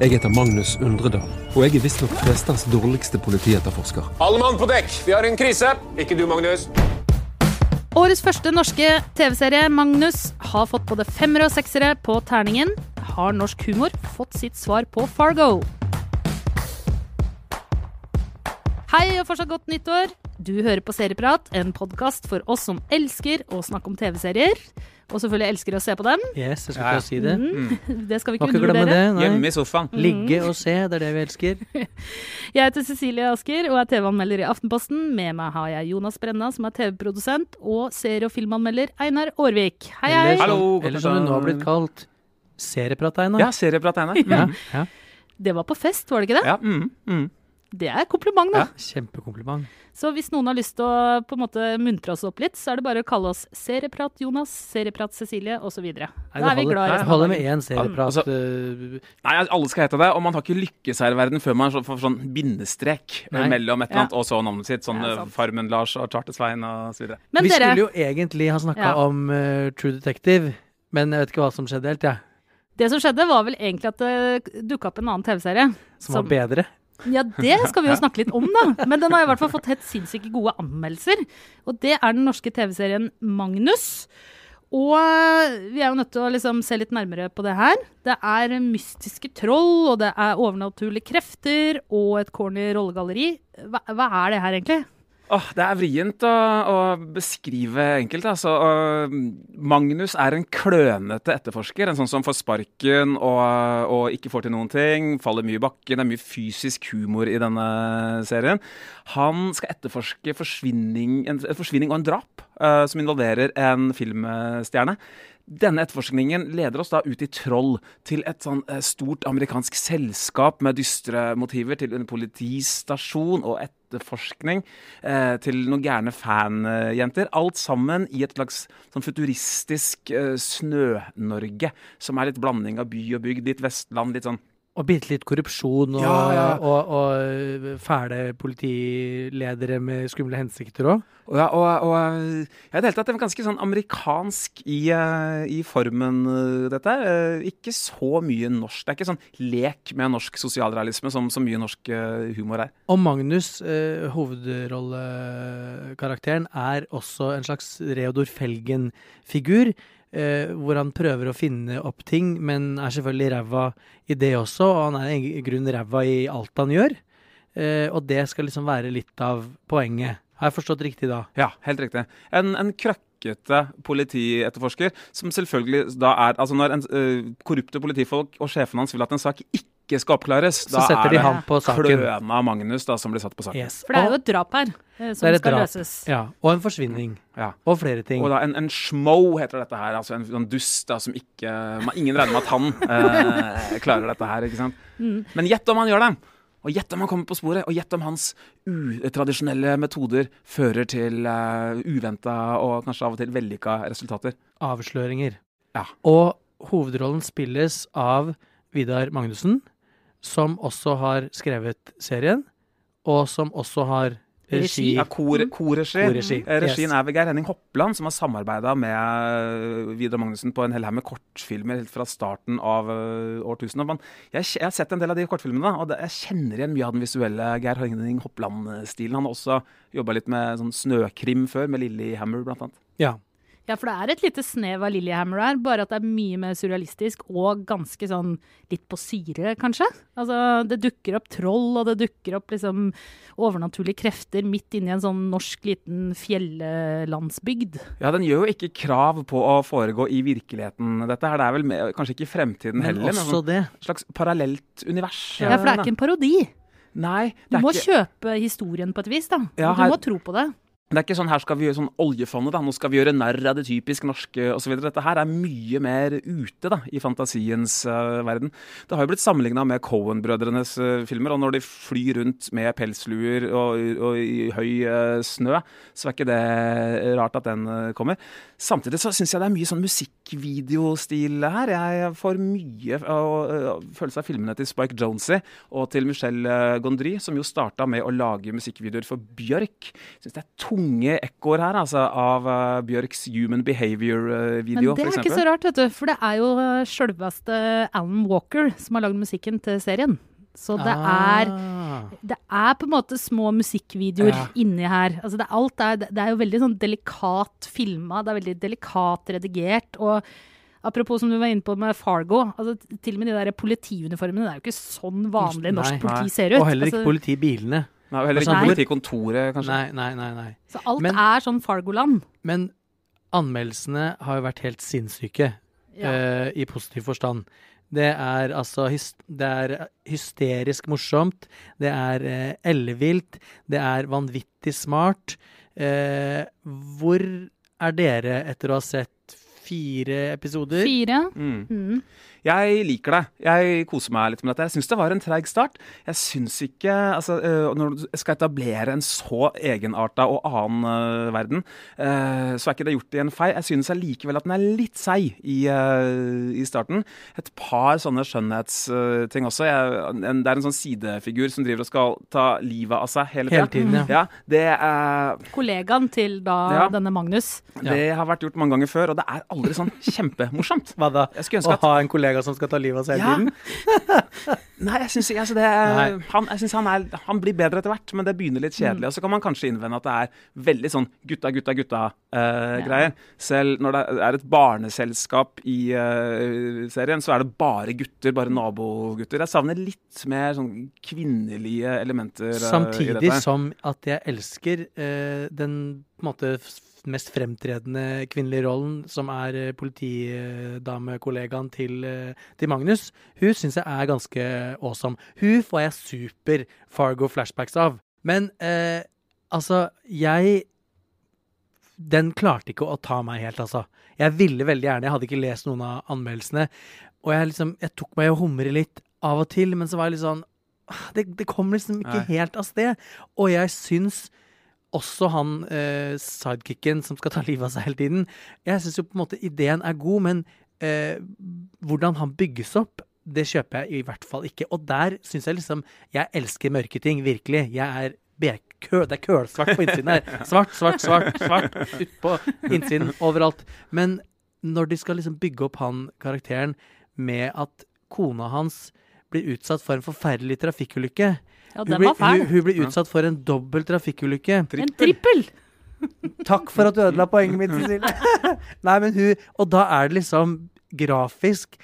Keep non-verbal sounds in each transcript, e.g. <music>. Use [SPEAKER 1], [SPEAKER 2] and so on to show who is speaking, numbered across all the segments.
[SPEAKER 1] Jeg heter Magnus Undredal, og jeg er visstnok Festerns dårligste politietterforsker.
[SPEAKER 2] Alle mann på dekk, vi har en krise. Ikke du, Magnus.
[SPEAKER 3] Årets første norske TV-serie, Magnus, har fått både femmere og seksere på terningen. Har norsk humor fått sitt svar på Fargo? Hei og fortsatt godt nyttår. Du hører på Serieprat, en podkast for oss som elsker å snakke om TV-serier. Og selvfølgelig elsker å se på dem.
[SPEAKER 4] Yes, jeg skulle ikke ja. si det.
[SPEAKER 3] Mm. <laughs> Det skal vi ikke undervurdere.
[SPEAKER 4] det.
[SPEAKER 2] Hjemme i sofaen.
[SPEAKER 4] Ligge og se, det er det vi elsker. <laughs>
[SPEAKER 3] Jeg heter Cecilie Asker og er TV-anmelder i Aftenposten. Med meg har jeg Jonas Brenna, som er TV-produsent, og serie- og filmanmelder Einar Aarvik. Hei, hei!
[SPEAKER 4] Eller,
[SPEAKER 2] Hallo,
[SPEAKER 4] eller som hun nå har blitt kalt serieprat, Einar.
[SPEAKER 2] Ja, serieprat, Einar.
[SPEAKER 4] ja, ja.
[SPEAKER 3] Det var på fest, var det ikke det?
[SPEAKER 2] Ja, mm, mm.
[SPEAKER 3] Det er kompliment, da.
[SPEAKER 4] Ja, Kjempekompliment.
[SPEAKER 3] Så hvis noen har lyst til å på en måte muntre oss opp litt, så er det bare å kalle oss Serieprat Jonas, Serieprat Cecilie osv. Da er vi glad i resten
[SPEAKER 4] holder med én serieprat.
[SPEAKER 2] Altså-
[SPEAKER 4] øh,
[SPEAKER 2] Nei, alle skal hete det, og man har ikke lykkes her i verden før man får sånn bindestrek
[SPEAKER 4] Nei.
[SPEAKER 2] mellom et eller annet og så navnet sitt. Sånn
[SPEAKER 3] Ja,
[SPEAKER 2] eh. Farmen-Lars og Charter-Svein og så videre.
[SPEAKER 4] Vi
[SPEAKER 3] dere,
[SPEAKER 4] skulle jo egentlig ha snakka
[SPEAKER 3] Ja.
[SPEAKER 4] om uh, True Detective, men jeg vet ikke hva som skjedde helt, jeg.
[SPEAKER 3] det som skjedde, var vel egentlig at det dukka opp en annen TV-serie.
[SPEAKER 4] Som var bedre.
[SPEAKER 3] Ja, det skal vi jo snakke litt om, da. Men den har i hvert fall fått helt sinnssykt gode anmeldelser. Og det er den norske TV-serien Magnus. Og vi er jo nødt til å liksom se litt nærmere på det her. Det er mystiske troll, og det er overnaturlige krefter og et corny rollegalleri. Hva, hva er det her, egentlig?
[SPEAKER 2] Åh, det er vrient å, å beskrive enkelt. Altså. Og Magnus er en klønete etterforsker. En sånn som får sparken og, og ikke får til noen ting. Faller mye i bakken. Det er mye fysisk humor i denne serien. Han skal etterforske forsvinning, en, en forsvinning og en drap uh, som involverer en filmstjerne. Denne etterforskningen leder oss da ut i Troll, til et sånn eh, stort amerikansk selskap med dystre motiver, til en politistasjon og etterforskning, eh, til noen gærne fanjenter. Alt sammen i et slags sånn futuristisk eh, Snø-Norge, som er litt blanding av by og bygd, litt Vestland, litt sånn
[SPEAKER 4] Og bitte litt korrupsjon og,
[SPEAKER 2] Ja, ja.
[SPEAKER 4] og, og og fæle politiledere med skumle hensikter òg.
[SPEAKER 2] Og, ja, og, eh, ja, det hele tatt det er ganske sånn amerikansk i, eh, i formen, eh, dette her. Eh, Ikke så mye norsk. Det er ikke sånn lek med norsk sosialrealisme som så mye norsk eh, humor er.
[SPEAKER 4] Og Magnus, eh, hovedrollekarakteren, er også en slags Reodor Felgen-figur. Eh, hvor han prøver å finne opp ting, men er selvfølgelig ræva i det også. Og han er i grunnen ræva i alt han gjør. Eh, og det skal liksom være litt av poenget. Har jeg forstått riktig da?
[SPEAKER 2] Ja, helt riktig. En, en krøkkete politietterforsker som selvfølgelig da er Altså når en, uh, korrupte politifolk og sjefen hans vil at en sak ikke skal oppklares,
[SPEAKER 4] Så
[SPEAKER 2] da er
[SPEAKER 4] de
[SPEAKER 2] det
[SPEAKER 4] han på saken.
[SPEAKER 2] kløna Magnus da som blir satt på saken.
[SPEAKER 4] Yes.
[SPEAKER 3] For det er jo et drap her eh, som
[SPEAKER 4] er
[SPEAKER 3] skal
[SPEAKER 4] drap.
[SPEAKER 3] løses.
[SPEAKER 4] Ja, og en forsvinning.
[SPEAKER 2] Ja.
[SPEAKER 4] Og flere ting.
[SPEAKER 2] Og da en, en schmo heter dette her. Altså en, en dust da, som ikke man, Ingen regner med at han eh, klarer dette her, ikke sant.
[SPEAKER 3] Mm.
[SPEAKER 2] Men gjett om han gjør det! Og gjett om han kommer på sporet, og gjett om hans utradisjonelle metoder fører til uh, uventa og kanskje av og til vellykka resultater.
[SPEAKER 4] Avsløringer.
[SPEAKER 2] Ja.
[SPEAKER 4] Og hovedrollen spilles av Vidar Magnussen, som også har skrevet serien, og som også har regi.
[SPEAKER 2] Ja, kor, korregi.
[SPEAKER 4] Korregi,
[SPEAKER 2] Eh, Regien
[SPEAKER 4] yes.
[SPEAKER 2] er ved Geir Henning Hoppland, som har samarbeida med Vidar Magnussen på en hel haug med kortfilmer helt fra starten av eh, årtusenet. Men Jeg, jeg har sett en del av de kortfilmene, og det, jeg kjenner igjen mye av den visuelle Geir Henning Hoppland-stilen. Han har også jobba litt med sånn snøkrim før, med Lillehammer blant annet.
[SPEAKER 4] Ja.
[SPEAKER 3] Ja, for det er et lite snev av Lillehammer her, bare at det er mye mer surrealistisk og ganske sånn litt på syre, kanskje. Altså, det dukker opp troll, og det dukker opp liksom overnaturlige krefter midt inni en sånn norsk liten fjellandsbygd.
[SPEAKER 2] Ja, Den gjør jo ikke krav på å foregå i virkeligheten, dette her. Det er vel med, kanskje ikke i fremtiden
[SPEAKER 4] Men
[SPEAKER 2] heller, men
[SPEAKER 4] også
[SPEAKER 2] det.
[SPEAKER 4] det.
[SPEAKER 2] slags parallelt univers.
[SPEAKER 3] Ja, for det er ikke en parodi.
[SPEAKER 2] Nei,
[SPEAKER 3] Du
[SPEAKER 2] er
[SPEAKER 3] må
[SPEAKER 2] ikke
[SPEAKER 3] kjøpe historien på et vis, da.
[SPEAKER 2] Ja,
[SPEAKER 3] du
[SPEAKER 2] her-
[SPEAKER 3] må tro på det.
[SPEAKER 2] Det er ikke sånn her skal vi gjøre sånn oljefondet, da. Nå skal vi gjøre narr av det typisk norske osv. Dette her er mye mer ute da, i fantasiens uh, verden. Det har jo blitt sammenligna med Cohen-brødrenes uh, filmer, og når de flyr rundt med pelsluer og, og i høy uh, snø, så er ikke det rart at den eh, kommer. Samtidig så syns jeg det er mye sånn musikkvideostil her. Jeg får mye følelse av filmene til Spike Jonesy og til Michelle eh, Gondry, som jo starta med å lage musikkvideoer for Bjørk. Synes det er unge ekkoer her, altså, av uh, Bjørks Human Behavior-video,
[SPEAKER 3] Men det er
[SPEAKER 2] f.eks.
[SPEAKER 3] ikke så rart, vet du. For det er jo uh, sjølveste Alan Walker som har lagd musikken til serien. Så det er
[SPEAKER 4] Ah.
[SPEAKER 3] det er på en måte små musikkvideoer
[SPEAKER 4] Ja.
[SPEAKER 3] inni her. Altså det, alt er, det er jo veldig sånn delikat filma, det er veldig delikat redigert. Og apropos som du var inne på med Fargo, altså til og med de der politiuniformene, det er jo ikke sånn vanlig norsk
[SPEAKER 4] Nei.
[SPEAKER 3] politi ser ut.
[SPEAKER 4] Og heller ikke
[SPEAKER 3] altså,
[SPEAKER 4] politibilene.
[SPEAKER 2] Nei, heller ikke politikontoret, kanskje.
[SPEAKER 4] Nei, nei, nei. nei.
[SPEAKER 3] så alt
[SPEAKER 4] Men-
[SPEAKER 3] er sånn Fargo-land.
[SPEAKER 4] Men anmeldelsene har jo vært helt sinnssyke,
[SPEAKER 3] Ja.
[SPEAKER 4] uh, i positiv forstand. Det er altså Det er hysterisk morsomt. Det er uh, ellevilt. Det er vanvittig smart. Uh, hvor er dere etter å ha sett fire episoder?
[SPEAKER 3] Fire.
[SPEAKER 2] Mm.
[SPEAKER 3] Mm.
[SPEAKER 2] Jeg liker det. Jeg koser meg litt med dette. Jeg syns det var en treig start. Jeg syns ikke altså, øh, Når du skal etablere en så egenarta og annen uh, verden, uh, så er ikke det gjort i en fei. Jeg syns allikevel at den er litt seig i, uh, i starten. Et par sånne skjønnhetsting også. Jeg, en, det er en sånn sidefigur som driver og skal ta livet av seg hele
[SPEAKER 4] Hele tiden, ja.
[SPEAKER 2] Ja, det er
[SPEAKER 3] Kollegaen til da
[SPEAKER 2] Ja.
[SPEAKER 3] denne Magnus.
[SPEAKER 2] Det har vært gjort mange ganger før, og det er aldri sånn kjempemorsomt.
[SPEAKER 4] Hva da?
[SPEAKER 2] Jeg skulle
[SPEAKER 4] Å
[SPEAKER 2] ønske at
[SPEAKER 4] ha en kollega som skal ta livet av seg hele
[SPEAKER 2] Ja.
[SPEAKER 4] tiden? <laughs>
[SPEAKER 2] Nei, jeg syns altså han, han, han blir bedre etter hvert, men det begynner litt kjedelig. Og så kan man kanskje innvende at det er veldig sånn gutta, gutta, gutta-greier. Selv når det er et barneselskap i uh, serien, så er det bare gutter, bare nabogutter. Jeg savner litt mer sånn kvinnelige elementer uh, i
[SPEAKER 4] Samtidig
[SPEAKER 2] dette.
[SPEAKER 4] som at jeg elsker eh, den på en måte mest fremtredende kvinnelige rollen, som er eh, politidamekollegaen til, eh, til Magnus. Hun syns jeg er ganske awesome. Hun får jeg super Fargo-flashbacks av. Men eh, altså, jeg Den klarte ikke å ta meg helt, altså. Jeg ville veldig gjerne, jeg hadde ikke lest noen av anmeldelsene. Og jeg, liksom, jeg tok meg i å humre litt av og til, men så var jeg litt sånn det, det kom liksom ikke
[SPEAKER 2] Nei.
[SPEAKER 4] helt av sted. Og jeg syns også han eh, sidekicken som skal ta livet av seg hele tiden Jeg syns jo på en måte ideen er god, men eh, hvordan han bygges opp, det kjøper jeg i hvert fall ikke. Og der syns jeg liksom Jeg elsker mørke ting, virkelig. Jeg er bekø, det er kølsvart på innsiden her. <laughs> Svart, svart, svart, svart utpå innsiden, overalt. Men når de skal liksom bygge opp han karakteren med at kona hans blir utsatt for en forferdelig trafikkulykke
[SPEAKER 3] Ja,
[SPEAKER 4] hun
[SPEAKER 3] den
[SPEAKER 4] blir,
[SPEAKER 3] var fæl.
[SPEAKER 4] Hun, hun ble utsatt for en dobbel trafikkulykke.
[SPEAKER 3] En trippel!
[SPEAKER 4] Takk for at du ødela poenget mitt, Cecilie. <laughs> Nei, men hun Og da er det liksom grafisk.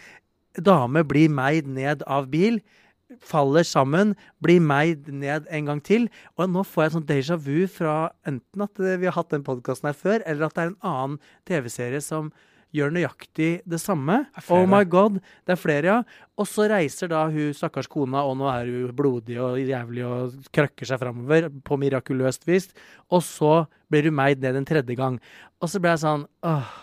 [SPEAKER 4] Dame blir meid ned av bil. Faller sammen, blir meid ned en gang til. Og nå får jeg sånn déjà vu fra enten at vi har hatt den podkasten her før, eller at det er en annen TV-serie som gjør nøyaktig det samme. Oh my god, det er flere, ja. Og så reiser da hun stakkars kona, og nå er hun blodig og jævlig og krøkker seg framover på mirakuløst vis. Og så blir hun meid ned en tredje gang. Og så ble jeg sånn åh.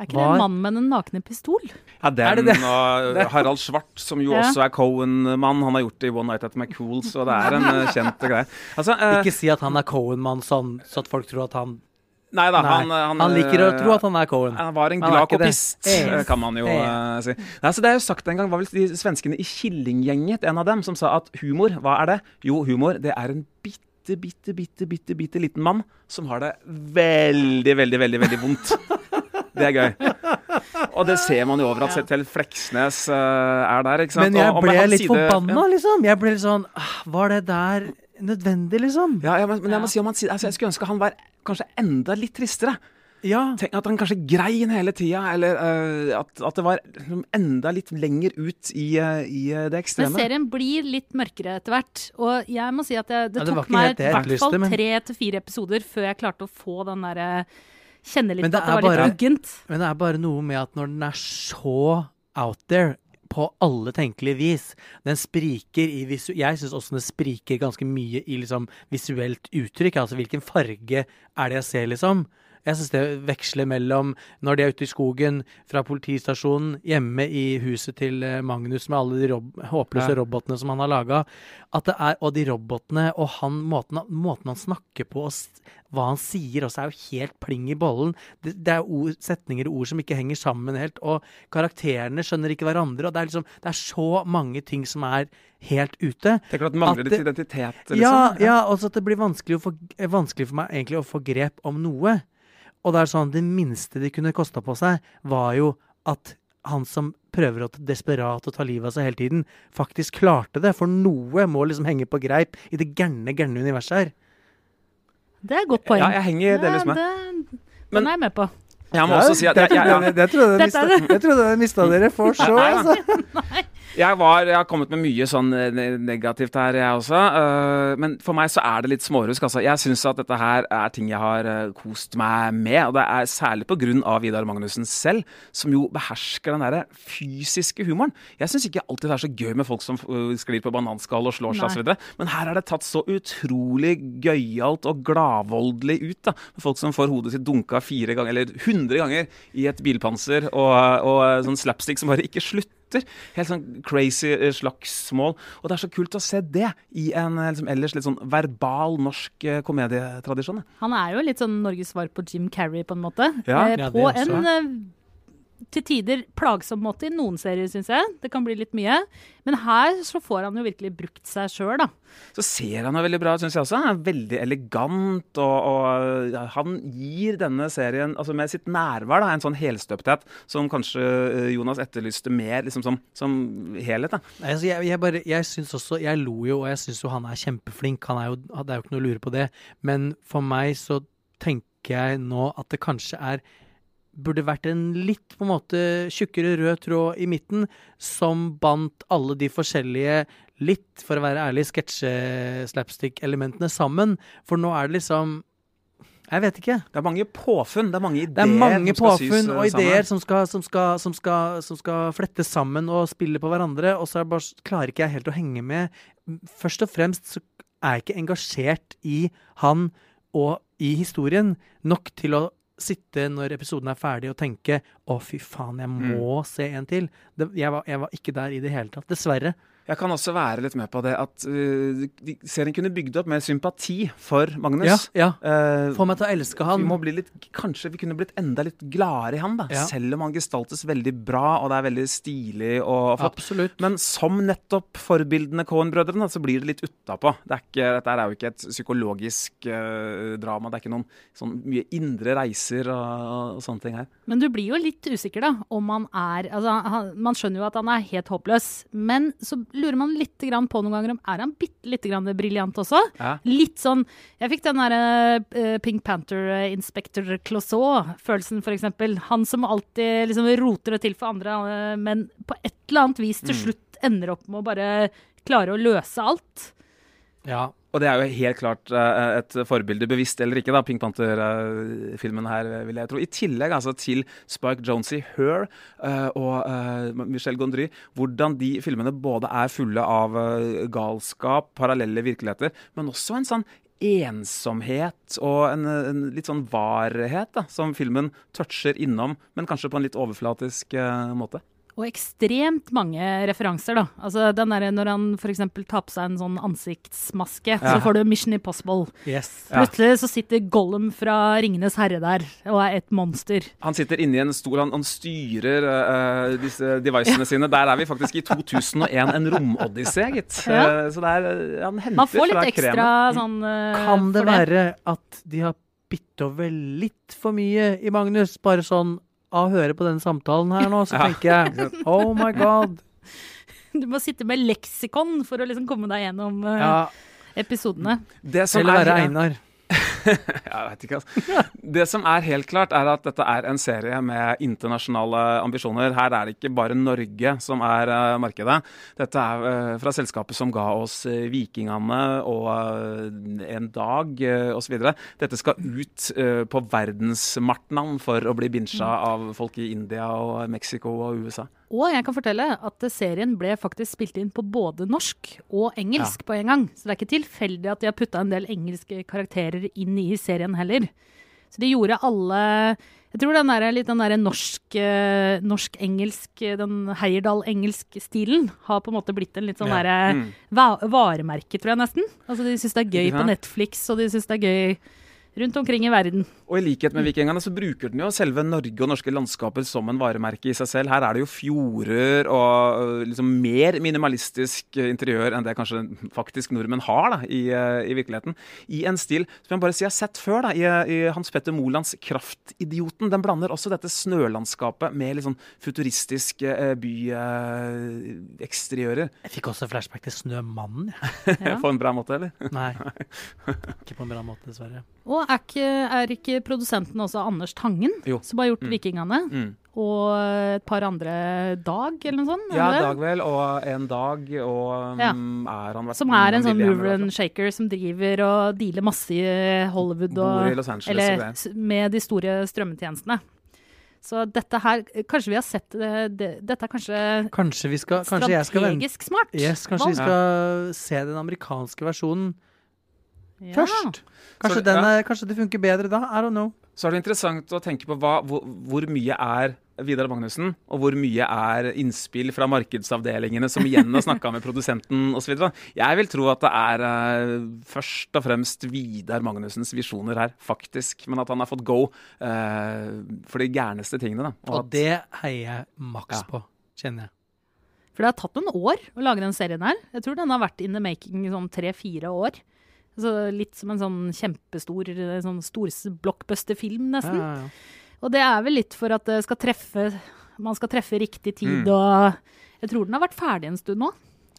[SPEAKER 3] Er ikke
[SPEAKER 4] Var-
[SPEAKER 3] det mann med den nakne pistol?
[SPEAKER 2] Ja, den
[SPEAKER 4] Er det det?
[SPEAKER 2] og <laughs> Harald Svart, som jo
[SPEAKER 3] Ja.
[SPEAKER 2] også er Cohen-mann. Han har gjort det i One Night at McCool, så det er en eh, kjent greie. Altså, eh,
[SPEAKER 4] Ikke si at han er Cohen-mann sånn, så at folk tror at han
[SPEAKER 2] nei da, han, han,
[SPEAKER 4] han liker å
[SPEAKER 2] eh,
[SPEAKER 4] tro at han er Cohen.
[SPEAKER 2] Han var en glad kopist,
[SPEAKER 4] Eh.
[SPEAKER 2] eh, kan man jo eh, si. Nei, så det er jo sagt en gang, var vel de svenskene i Killinggjenget, en av dem, som sa at humor, hva er det? Jo, humor, det er en bitte, bitte, bitte, bitte, bitte liten mann som har det veldig, veldig, veldig, veldig vondt. <laughs> Det er gøy. Og det ser man jo overalt. Selv til Fleksnes eh, er der, ikke sant?
[SPEAKER 4] Men jeg ble litt
[SPEAKER 2] side-
[SPEAKER 4] forbanna, liksom. Jeg ble litt sånn ah, Var det der nødvendig, liksom?
[SPEAKER 2] Ja, ja men, men jeg må si om han, sier- altså, jeg skulle ønske han var kanskje enda litt tristere.
[SPEAKER 4] Ja.
[SPEAKER 2] Tenk at han kanskje grein hele tida, eller uh, at, at det var liksom enda litt lenger ut i, uh, i det det
[SPEAKER 3] Men
[SPEAKER 2] ekstreme.
[SPEAKER 3] serien blir litt mørkere etter hvert. Og jeg må si at jeg, det,
[SPEAKER 4] Ja, det
[SPEAKER 3] tok meg i hvert fall
[SPEAKER 4] men-
[SPEAKER 3] tre til fire episoder før jeg klarte å få den derre Kjenne litt på at det var
[SPEAKER 4] bare, litt
[SPEAKER 3] uggent.
[SPEAKER 4] Men det er bare noe med at når den er så out there på alle tenkelige vis Den spriker i visu... Jeg syns også den spriker ganske mye i liksom visuelt uttrykk. Altså hvilken farge er det jeg ser, liksom? Jeg syns det veksler mellom når de er ute i skogen, fra politistasjonen, hjemme i huset til eh, Magnus med alle de rob håpløse
[SPEAKER 2] Ja.
[SPEAKER 4] robotene som han har laga. Og de robotene og han, måten, måten han snakker på og hva han sier, også er jo helt pling i bollen. Det, det er ord, setninger og ord som ikke henger sammen helt. Og karakterene skjønner ikke hverandre. Og det er liksom Det er så mange ting som er helt ute.
[SPEAKER 2] Det er klart mangler litt identitet? Liksom?
[SPEAKER 4] Ja, ja også at det blir vanskelig, få, vanskelig for meg egentlig å få grep om noe. Og det er sånn, det minste de kunne kosta på seg, var jo at han som prøver å desperat å ta livet av seg hele tiden, faktisk klarte det. For noe må liksom henge på greip i det gærne, gærne universet her.
[SPEAKER 3] Det er et godt poeng.
[SPEAKER 2] Ja, jeg henger delvis med.
[SPEAKER 3] Det, den
[SPEAKER 2] Men-
[SPEAKER 3] er jeg med på.
[SPEAKER 2] Jeg må også si at jeg, jeg, jeg,
[SPEAKER 4] Jeg trodde
[SPEAKER 3] det.
[SPEAKER 4] jeg trodde jeg mista dere for så,
[SPEAKER 2] Nei,
[SPEAKER 4] altså. <laughs>
[SPEAKER 2] Jeg, var, jeg har kommet med mye sånn eh, negativt her, jeg også. eh, men for meg så er det litt smårusk. Altså. Jeg syns at dette her er ting jeg har eh, kost meg med. Og det er særlig pga. Vidar Magnussen selv, som jo behersker den der fysiske humoren. Jeg syns ikke alltid det er så gøy med folk som sklir på bananskall og slår seg osv. Men her er det tatt så utrolig gøyalt og gladvoldelig ut. da Med Folk som får hodet sitt dunka fire ganger, eller hundre ganger i et bilpanser, og, og sånn slapstick som bare ikke slutter. Helt sånn crazy eh, slagsmål. Og det er så kult å se det i en eh, liksom, ellers litt sånn verbal norsk eh, komedietradisjon.
[SPEAKER 3] Han er jo litt sånn Norges svar på Jim Carrey, på en måte.
[SPEAKER 2] Ja.
[SPEAKER 3] eh, på
[SPEAKER 4] også.
[SPEAKER 3] en eh, til tider plagsom måte i noen serier, syns jeg. Det kan bli litt mye. Men her så får han jo virkelig brukt seg sjøl, da.
[SPEAKER 2] Så ser han jo veldig bra ut, syns jeg også. Han er veldig elegant, og, og ja, han gir denne serien, altså med sitt nærvær, da, en sånn helstøpthet som kanskje eh, Jonas etterlyste mer liksom som, som helhet. da.
[SPEAKER 4] Nei, altså jeg, jeg, bare, jeg syns også Jeg lo jo, og jeg syns jo han er kjempeflink. Han er jo, det er jo ikke noe å lure på det. Men for meg så tenker jeg nå at det kanskje er Burde vært en litt på en måte tjukkere rød tråd i midten, som bandt alle de forskjellige litt, for å være ærlig, sketsje-slapstick-elementene sammen. For nå er det liksom Jeg vet ikke.
[SPEAKER 2] Det er mange påfunn, det er mange ideer.
[SPEAKER 4] Det er mange
[SPEAKER 2] som skal
[SPEAKER 4] påfunn
[SPEAKER 2] eh,
[SPEAKER 4] og ideer som skal, som, skal, som, skal, som skal flettes sammen og spille på hverandre, og så er bare, klarer ikke jeg helt å henge med. Først og fremst så er jeg ikke engasjert i han og i historien nok til å sitte når episoden er ferdig og tenke 'Å, fy faen, jeg
[SPEAKER 2] Mm.
[SPEAKER 4] må se en til'. Det, jeg, var, jeg var ikke der i det hele tatt. Dessverre.
[SPEAKER 2] Jeg kan også være litt med på det at uh, serien kunne bygd opp mer sympati for Magnus.
[SPEAKER 4] Ja, ja.
[SPEAKER 2] Eh,
[SPEAKER 4] Få meg til å elske han.
[SPEAKER 2] vi må bli litt, kanskje vi kunne blitt enda litt gladere i han, da.
[SPEAKER 4] Ja.
[SPEAKER 2] Selv om han gestaltes veldig bra, og det er veldig stilig og flott.
[SPEAKER 4] Absolutt.
[SPEAKER 2] Men som nettopp forbildene Cohen-brødrene, så blir det litt utapå. Det er Dette er jo ikke et psykologisk uh, drama. Det er ikke noen sånn mye indre reiser og, og sånne ting her.
[SPEAKER 3] Men du blir jo litt usikker, da, om han er Altså, han, man skjønner jo at han er helt håpløs, men så lurer man litt grann på noen ganger om er han bitte lite grann briljant også.
[SPEAKER 2] Ja.
[SPEAKER 3] Litt sånn Jeg fikk den derre uh, Pink Panther eh, Inspector Clouseau-følelsen, eksempel. Han som alltid liksom roter det til for andre, eh, men på et eller annet vis til slutt ender opp med å bare klare å løse alt.
[SPEAKER 4] Ja.
[SPEAKER 2] Og det er jo helt klart eh, et forbilde, bevisst eller ikke, da, Pink Panther-filmen her, vil jeg tro. I tillegg altså til Spike Jonesy, Her eh, og eh, Michel Gondry. Hvordan de filmene både er fulle av galskap, parallelle virkeligheter, men også en sånn ensomhet og en, en litt sånn varhet da, som filmen toucher innom, men kanskje på en litt overflatisk måte.
[SPEAKER 3] Og ekstremt mange referanser, da. Altså den der, Når han f.eks. tar på seg en sånn ansiktsmaske,
[SPEAKER 2] Ja.
[SPEAKER 3] så får du Mission Impossible.
[SPEAKER 4] Yes.
[SPEAKER 2] Ja.
[SPEAKER 3] Plutselig så sitter Gollum fra Ringenes herre der og er et monster.
[SPEAKER 2] Han sitter inni en stol, han, han styrer uh, disse devicene sine. Der er vi faktisk i 2001, en romodyssé, gitt.
[SPEAKER 3] Ja.
[SPEAKER 2] Eh, så det er, han henter
[SPEAKER 3] Man får litt ekstra
[SPEAKER 2] kremen.
[SPEAKER 3] sånn uh,
[SPEAKER 4] Kan det være at de har bitt over litt for mye i Magnus? Bare sånn av å høre på den samtalen her nå, så tenker jeg oh my god. <laughs>
[SPEAKER 3] Du må sitte med leksikon for å liksom komme deg gjennom uh,
[SPEAKER 4] Ja,
[SPEAKER 3] episodene.
[SPEAKER 2] Det som
[SPEAKER 4] Eller
[SPEAKER 2] er-
[SPEAKER 4] være Einar. <laughs>
[SPEAKER 2] Jeg vet ikke, altså. Det som er helt klart, er at dette er en serie med internasjonale ambisjoner. Her er det ikke bare Norge som er eh, markedet. Dette er eh, fra selskapet som ga oss eh, Vikingene og En dag uh, osv. Dette skal ut på verdensmartnan for å bli binsja av folk i India og Mexico og USA.
[SPEAKER 3] Og jeg kan fortelle at serien ble faktisk spilt inn på både norsk og engelsk på en gang. Så det er ikke tilfeldig at de har putta en del engelske karakterer inn i serien heller. Så de gjorde alle Jeg tror den der, litt den derre norsk-engelsk, norsk-engelsk, eh, den Heierdal-engelsk-stilen har på en måte blitt en litt sånn
[SPEAKER 4] Ja.
[SPEAKER 3] derre
[SPEAKER 2] Mm.
[SPEAKER 3] varemerke, tror jeg nesten. Altså De syns det er gøy på? Netflix, og de syns det er gøy rundt omkring i verden.
[SPEAKER 2] Og i likhet med vikingene så bruker den jo selve Norge og norske landskaper som en varemerke i seg selv. Her er det jo fjorder og liksom mer minimalistisk interiør enn det kanskje faktisk nordmenn har da, i, i virkeligheten. I en stil som jeg bare si jeg har sett før, da, i, i Hans Petter Molands 'Kraftidioten'. Den blander også dette snølandskapet med litt sånn futuristiske øh, byeksteriører.
[SPEAKER 4] Jeg fikk også flashback til Snømannen.
[SPEAKER 3] Ja. <laughs>
[SPEAKER 2] På en bra måte, eller?
[SPEAKER 4] Nei. <laughs> Ikke på en bra måte, dessverre.
[SPEAKER 3] Og er ikke, er ikke produsenten også Anders Tangen,
[SPEAKER 2] Jo.
[SPEAKER 3] som har gjort
[SPEAKER 2] Mm.
[SPEAKER 3] 'Vikingene'?
[SPEAKER 2] Mm.
[SPEAKER 3] Og et par andre Dag, eller noe sånt?
[SPEAKER 2] Ja, dag vel, og en dag, og
[SPEAKER 3] Ja.
[SPEAKER 2] um, er han vært
[SPEAKER 3] Som er en sånn mover and shaker som driver og dealer masse i Hollywood
[SPEAKER 2] Bor i Los Angeles
[SPEAKER 3] Eller med de store strømmetjenestene. Så dette her Kanskje vi har sett det, det Dette er kanskje
[SPEAKER 4] Kanskje, vi skal, kanskje jeg skal
[SPEAKER 3] strategisk smart?
[SPEAKER 4] Yes, kanskje vi
[SPEAKER 3] valg.
[SPEAKER 4] skal se den amerikanske versjonen
[SPEAKER 3] Ja.
[SPEAKER 4] først. Kanskje,
[SPEAKER 2] ja.
[SPEAKER 4] er, kanskje det funker bedre da? I don't know.
[SPEAKER 2] Så er det interessant å tenke på hva, hvor, hvor mye er Vidar Magnussen, og hvor mye er innspill fra markedsavdelingene som igjen har snakka med produsenten osv. Jeg vil tro at det er uh, først og fremst Vidar Magnussens visjoner her, faktisk. Men at han har fått go uh, for de gærneste tingene. Da.
[SPEAKER 4] Og
[SPEAKER 2] at-
[SPEAKER 4] det heier jeg maks
[SPEAKER 2] Ja.
[SPEAKER 4] på, kjenner jeg.
[SPEAKER 3] For det har tatt noen år å lage den serien her. Jeg tror den har vært in the making i sånn tre-fire år. Så litt som en sånn kjempestor sånn blockbuster-film, nesten.
[SPEAKER 4] Ja, ja, ja.
[SPEAKER 3] Og det er vel litt for at det skal treffe man skal treffe riktig tid,
[SPEAKER 2] Mm.
[SPEAKER 3] og jeg tror den har vært ferdig en stund nå.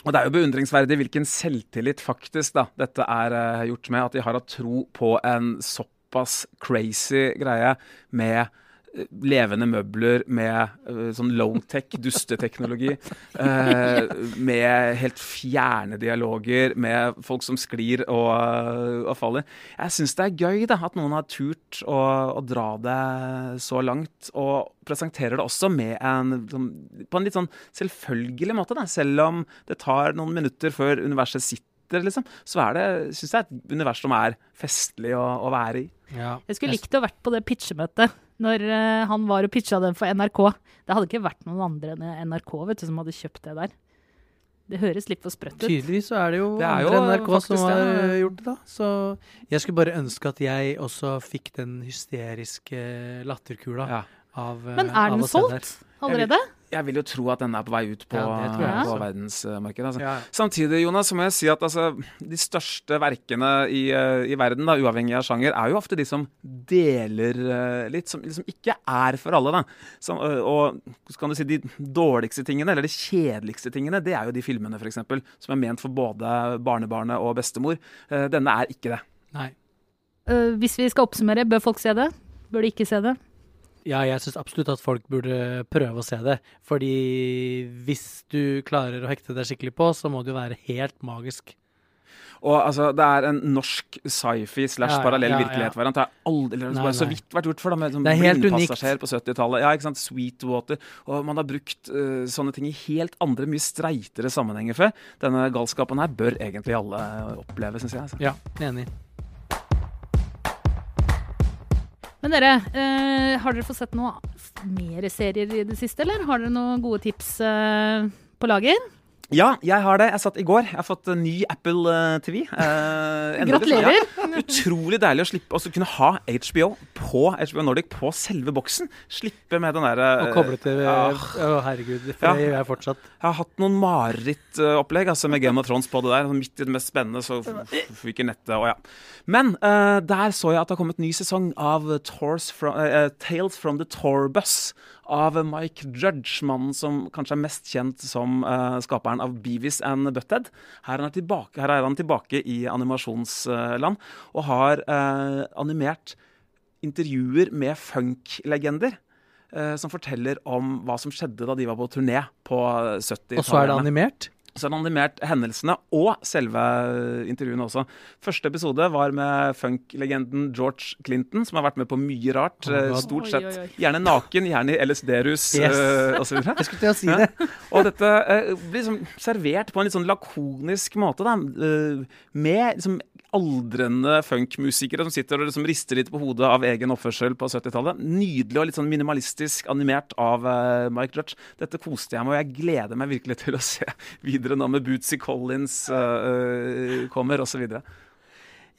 [SPEAKER 2] Og det er jo beundringsverdig hvilken selvtillit faktisk da, dette er uh, gjort med. At de har hatt tro på en såpass crazy greie med eh, levende møbler, med eh, sånn low-tech dusteteknologi. <laughs> eh, med helt fjerne dialoger, med folk som sklir og, eh, og faller. Jeg syns det er gøy da, at noen har turt å, å dra det så langt. Og presenterer det også med en, sånn- på en litt sånn selvfølgelig måte. Da. Selv om det tar noen minutter før universet sitter, liksom, så er det, synes jeg, et univers som er festlig å, å være i.
[SPEAKER 4] Ja.
[SPEAKER 3] Jeg skulle likt å vært på det pitchemøtet når eh, han var og pitcha den for NRK. Det hadde ikke vært noen andre enn NRK vet du, som hadde kjøpt det der. Det høres litt for sprøtt ut.
[SPEAKER 4] Tydeligvis så er det jo
[SPEAKER 2] Det er
[SPEAKER 4] andre
[SPEAKER 2] jo
[SPEAKER 4] NRK som har
[SPEAKER 2] det.
[SPEAKER 4] eh, gjort det, da. Så jeg skulle bare ønske at jeg også fikk den hysteriske latterkula
[SPEAKER 2] Ja.
[SPEAKER 4] av eh,
[SPEAKER 3] Men er den solgt allerede?
[SPEAKER 2] Jeg vil jo tro at den er på vei ut på,
[SPEAKER 4] Ja,
[SPEAKER 2] på verdensmarkedet. Altså.
[SPEAKER 4] Ja.
[SPEAKER 2] Samtidig Jonas, så må jeg si at altså, de største verkene i, eh, i verden, da, uavhengig av sjanger, er jo ofte de som deler eh, litt, som liksom ikke er for alle. Da. Som, eh, og så kan du si de dårligste tingene, eller de kjedeligste tingene, det er jo de filmene for eksempel, som er ment for både barnebarnet og bestemor. Denne er ikke det.
[SPEAKER 4] Nei.
[SPEAKER 3] Eh, hvis vi skal oppsummere, bør folk se det? Bør de ikke se det?
[SPEAKER 4] Ja, jeg syns absolutt at folk burde prøve å se det. Fordi hvis du klarer å hekte deg skikkelig på, så må det jo være helt magisk.
[SPEAKER 2] Og altså, Det er en norsk sci-fi slash
[SPEAKER 4] Ja, ja,
[SPEAKER 2] parallell
[SPEAKER 4] ja, ja.
[SPEAKER 2] virkelighet-variant. Det har aldri
[SPEAKER 4] Nei,
[SPEAKER 2] bare så vidt vært gjort for da, med sånn
[SPEAKER 4] er
[SPEAKER 2] blindpassasjer på 70-tallet. Ja, ikke sant? Sweetwater. Og man har brukt uh, sånne ting i helt andre, mye streitere sammenhenger før. Denne galskapen her bør egentlig alle oppleve, syns jeg. Altså.
[SPEAKER 4] Ja, enig.
[SPEAKER 3] Men dere, eh, har dere fått sett noe mer serier i det siste, eller har dere noen gode tips eh, på lager?
[SPEAKER 2] Ja, jeg har det. Jeg satt i går. Jeg har fått en ny Apple eh, TV. Eh, endelig.
[SPEAKER 3] Gratulerer!
[SPEAKER 2] Ja, utrolig deilig å slippe å kunne ha HBO på HBO Nordic på selve boksen. Slippe med den derre
[SPEAKER 4] Og koble til Å,
[SPEAKER 2] ah.
[SPEAKER 4] herregud. For
[SPEAKER 2] Ja.
[SPEAKER 4] det gjør jeg fortsatt.
[SPEAKER 2] Jeg har hatt noen marerittopplegg altså med Game of Thrones på det der. Altså, Midt i det mest spennende så fikk jeg nettet og ja. Men eh, der så jeg at det har kommet ny sesong av from, eh, Tales from the Tour Bus av Mike Judge, mannen som kanskje er mest kjent som uh, skaperen av Beavis and Butthead. Her er han tilbake, her er han tilbake i animasjonsland og har uh, animert intervjuer med funklegender. Uh, som forteller om hva som skjedde da de var på turné på 70-tallet.
[SPEAKER 4] Og så er det animert.
[SPEAKER 2] Så han animert hendelsene og selve intervjuene også. Første episode var med funk-legenden George Clinton, som har vært med på mye rart.
[SPEAKER 4] Oh
[SPEAKER 2] eh, stort sett
[SPEAKER 3] oi, oi.
[SPEAKER 2] gjerne naken, gjerne i LSD-rus
[SPEAKER 4] Yes.
[SPEAKER 2] uh, osv. <laughs>
[SPEAKER 4] Jeg skulle til å si
[SPEAKER 2] Ja.
[SPEAKER 4] det.
[SPEAKER 2] Og dette uh, blir liksom servert på en litt sånn lakonisk måte, da. uh, med liksom aldrende funkmusikere som sitter og liksom rister litt på hodet av egen oppførsel på 70-tallet. Nydelig og litt sånn minimalistisk animert av uh, Mike Judge. Dette koste jeg meg, og jeg gleder meg virkelig til å se <laughs> videre nå med Bootsy Collins uh, kommer, osv.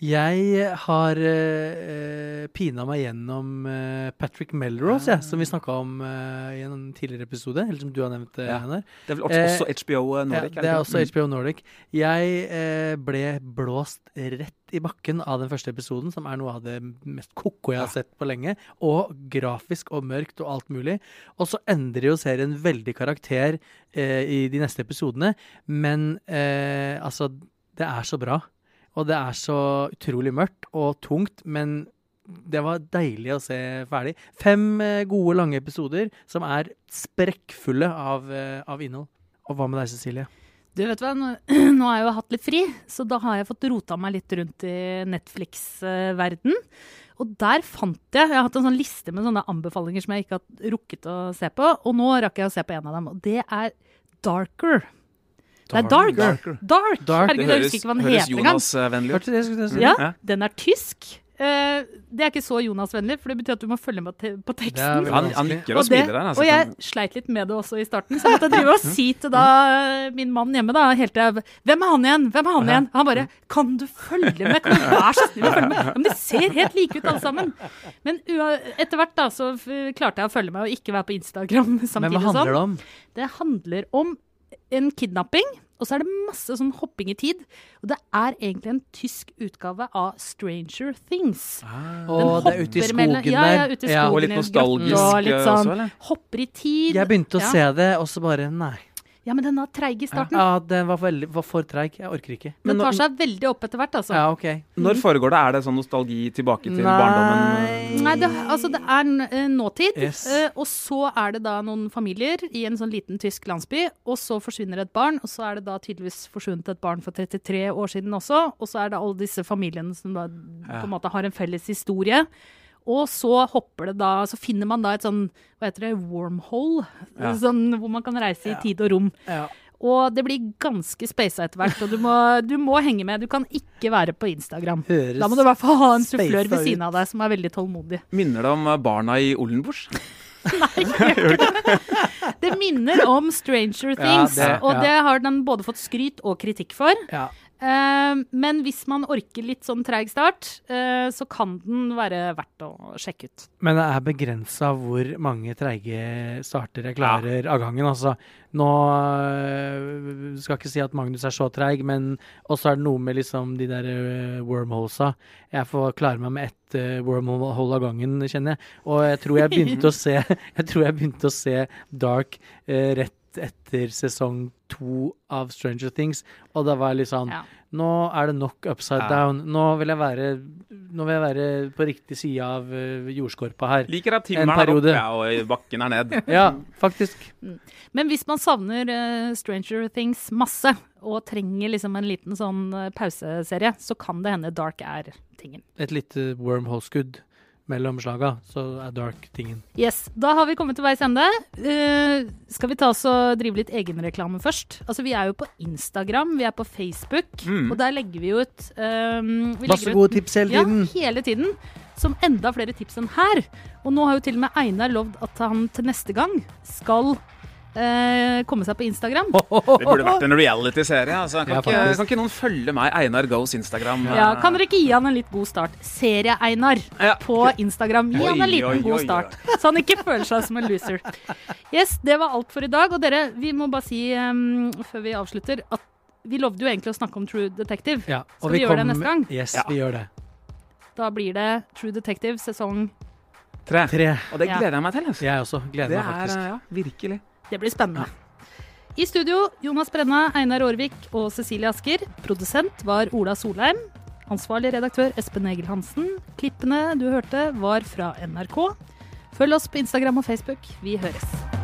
[SPEAKER 4] Jeg har uh, pina meg gjennom uh, Patrick Melrose, ja, som vi snakka om uh, i en tidligere episode. Eller som du har nevnt,
[SPEAKER 2] Ja.
[SPEAKER 4] Einar.
[SPEAKER 2] Det er vel også, HBO Nordic?
[SPEAKER 4] Ja, det er også
[SPEAKER 2] Mm.
[SPEAKER 4] HBO Nordic. Jeg eh, ble blåst rett i bakken av den første episoden, som er noe av det mest ko-ko jeg har sett på lenge. Og grafisk og mørkt og alt mulig. Og så endrer jo serien veldig karakter eh, i de neste episodene. Men eh, altså, det er så bra. Og det er så utrolig mørkt og tungt, men det var deilig å se ferdig. Fem eh, gode, lange episoder som er sprekkfulle av, eh, av innhold. Og hva med deg, Cecilie?
[SPEAKER 3] Du vet hva, nå, <clears throat> nå har jeg jo hatt litt fri, så da har jeg fått rota meg litt rundt i Netflix-verden. Og der fant jeg Jeg har hatt en sånn liste med sånne anbefalinger som jeg ikke har rukket å se på, og nå rakk jeg å se på en av dem, og det er Darker. Det er Dark.
[SPEAKER 2] Darker.
[SPEAKER 3] Dark.
[SPEAKER 4] Dark.
[SPEAKER 3] Herregud, jeg husker ikke hva den
[SPEAKER 2] høres
[SPEAKER 3] heter engang.
[SPEAKER 4] Det, si.
[SPEAKER 3] Ja, den er tysk. Uh, det er ikke så Jonas-vennlig, for det betyr at du må følge med te på teksten.
[SPEAKER 2] Han, han liker
[SPEAKER 3] å det,
[SPEAKER 2] smiler der. altså.
[SPEAKER 3] og jeg sleit litt med det også i starten, så jeg måtte drive og si til da min mann hjemme da, helt til jeg Hvem er han igjen? Hvem er han igjen? Han bare Kan du følge med? Kan du være så snill å følge med? Men de ser helt like ut alle sammen. Men etter hvert da, så klarte jeg å følge med og ikke være på Instagram <laughs>
[SPEAKER 4] Men hva handler det
[SPEAKER 3] sånn.
[SPEAKER 4] om?
[SPEAKER 3] Det handler om en kidnapping, og så er det masse sånn hopping i tid. Og det er egentlig en tysk utgave av Stranger Things.
[SPEAKER 2] Ah.
[SPEAKER 4] Å,
[SPEAKER 3] Den
[SPEAKER 4] det er ute i
[SPEAKER 3] hopper mellom-
[SPEAKER 4] skogen
[SPEAKER 3] ja, ja,
[SPEAKER 4] der.
[SPEAKER 3] ute i
[SPEAKER 4] Ja.
[SPEAKER 3] skogen.
[SPEAKER 2] Og litt nostalgisk
[SPEAKER 3] og litt
[SPEAKER 2] eh,
[SPEAKER 3] sånn,
[SPEAKER 2] også, eller?
[SPEAKER 3] Hopper i tid.
[SPEAKER 4] Jeg begynte å
[SPEAKER 3] Ja.
[SPEAKER 4] se det, og så bare nei.
[SPEAKER 3] Ja, men den var treig i starten.
[SPEAKER 4] Ja, den var, veldig, var for treig. Jeg orker ikke.
[SPEAKER 3] Den tar seg veldig opp etter hvert, altså.
[SPEAKER 4] Ja, OK.
[SPEAKER 2] Når foregår det? Er det sånn nostalgi tilbake til
[SPEAKER 4] Nei.
[SPEAKER 2] barndommen?
[SPEAKER 3] Nei, det, altså det er eh, nåtid,
[SPEAKER 4] Yes.
[SPEAKER 3] eh, og så er det da noen familier i en sånn liten tysk landsby, og så forsvinner et barn, og så er det da tydeligvis forsvunnet et barn for 33 år siden også, og så er det alle disse familiene som da
[SPEAKER 2] Ja.
[SPEAKER 3] på en måte har en felles historie. Og så hopper det da, så finner man da et sånn, hva heter det, wormhole,
[SPEAKER 2] Ja.
[SPEAKER 3] sånn hvor man kan reise i
[SPEAKER 4] Ja.
[SPEAKER 3] tid og rom.
[SPEAKER 4] Ja.
[SPEAKER 3] Og det blir ganske spasa etter hvert, og du må, du må henge med. Du kan ikke være på Instagram.
[SPEAKER 4] Høres
[SPEAKER 3] Da må du i hvert fall ha en sufflør ved siden av deg som er veldig tålmodig.
[SPEAKER 2] Minner det om eh, barna i Oldenbusch? <laughs>
[SPEAKER 3] Det minner om Stranger Things,
[SPEAKER 4] det-
[SPEAKER 3] og det har den både fått skryt og kritikk for.
[SPEAKER 4] Ja.
[SPEAKER 3] Eh, men hvis man orker litt sånn treig start, eh, så kan den være verdt å sjekke ut.
[SPEAKER 4] Men det er begrensa hvor mange treige starter jeg klarer av gangen. Altså, nå skal skal ikke si at Magnus er så treig, men også er det noe med liksom de der wormholesa. Jeg får klare meg med ett wormhole av gangen, kjenner jeg. Og jeg tror jeg begynte å <laughs> se <laughs> Jeg tror jeg begynte å se Dark rett etter sesong to av Stranger Things, og da var jeg litt sånn
[SPEAKER 3] Ja.
[SPEAKER 4] Nå er det nok upside
[SPEAKER 2] Ja.
[SPEAKER 4] down. Nå vil jeg være, nå vil jeg være på riktig side av øh, jordskorpa her.
[SPEAKER 2] Liker at
[SPEAKER 4] En
[SPEAKER 2] timmeren er oppe ja, og bakken er ned. <laughs>
[SPEAKER 4] Ja, faktisk.
[SPEAKER 3] Men hvis man savner uh, Stranger Things masse, og trenger liksom en liten sånn eh, pauseserie, så kan det hende Dark er tingen.
[SPEAKER 4] Et lite wormhole-skudd mellom slaga, så er dark tingen.
[SPEAKER 3] Yes, Da har vi kommet til veis ende. Uh, skal vi ta oss og drive litt egenreklame først? Altså, Vi er jo på Instagram, vi er på Facebook,
[SPEAKER 2] Mm.
[SPEAKER 3] og der legger vi ut um, vi
[SPEAKER 4] Masse
[SPEAKER 3] gode ut-
[SPEAKER 4] tips hele tiden.
[SPEAKER 3] Ja, hele tiden. Som enda flere tips enn her. Og nå har jo til og med Einar lovd at han til neste gang skal eh, komme seg på Instagram. <laughs>
[SPEAKER 2] Det burde vært en reality-serie. Altså. Kan,
[SPEAKER 4] Ja,
[SPEAKER 2] ikke,
[SPEAKER 4] faktisk.
[SPEAKER 2] kan ikke noen følge meg, Einar Goes Instagram?
[SPEAKER 3] Ja, Kan dere ikke gi han en litt god start? Serie-Einar
[SPEAKER 2] Ja.
[SPEAKER 3] på Instagram. Gi han
[SPEAKER 2] Oi,
[SPEAKER 3] en liten
[SPEAKER 2] oi, oi,
[SPEAKER 3] god
[SPEAKER 2] oi.
[SPEAKER 3] start, så han ikke føler seg som en loser. Yes, Det var alt for i dag. Og dere, vi må bare si um, før vi avslutter, at vi lovde jo egentlig å snakke om True Detective.
[SPEAKER 4] Ja,
[SPEAKER 3] Skal vi gjøre det neste gang?
[SPEAKER 4] Yes,
[SPEAKER 2] Ja.
[SPEAKER 4] vi gjør det.
[SPEAKER 3] Da blir det True Detective sesong
[SPEAKER 2] Tre.
[SPEAKER 4] Tre.
[SPEAKER 2] Og det
[SPEAKER 3] Ja.
[SPEAKER 2] gleder jeg meg til. Altså.
[SPEAKER 4] Jeg også. Gleder
[SPEAKER 2] Det
[SPEAKER 4] meg
[SPEAKER 2] er
[SPEAKER 4] faktisk.
[SPEAKER 2] eh, ja, virkelig.
[SPEAKER 3] Det blir spennende. I studio Jonas Brenna, Einar Aarvik og Cecilie Asker. Produsent var Ola Solheim. Ansvarlig redaktør Espen Egil Hansen. Klippene du hørte, var fra NRK. Følg oss på Instagram og Facebook. Vi høres.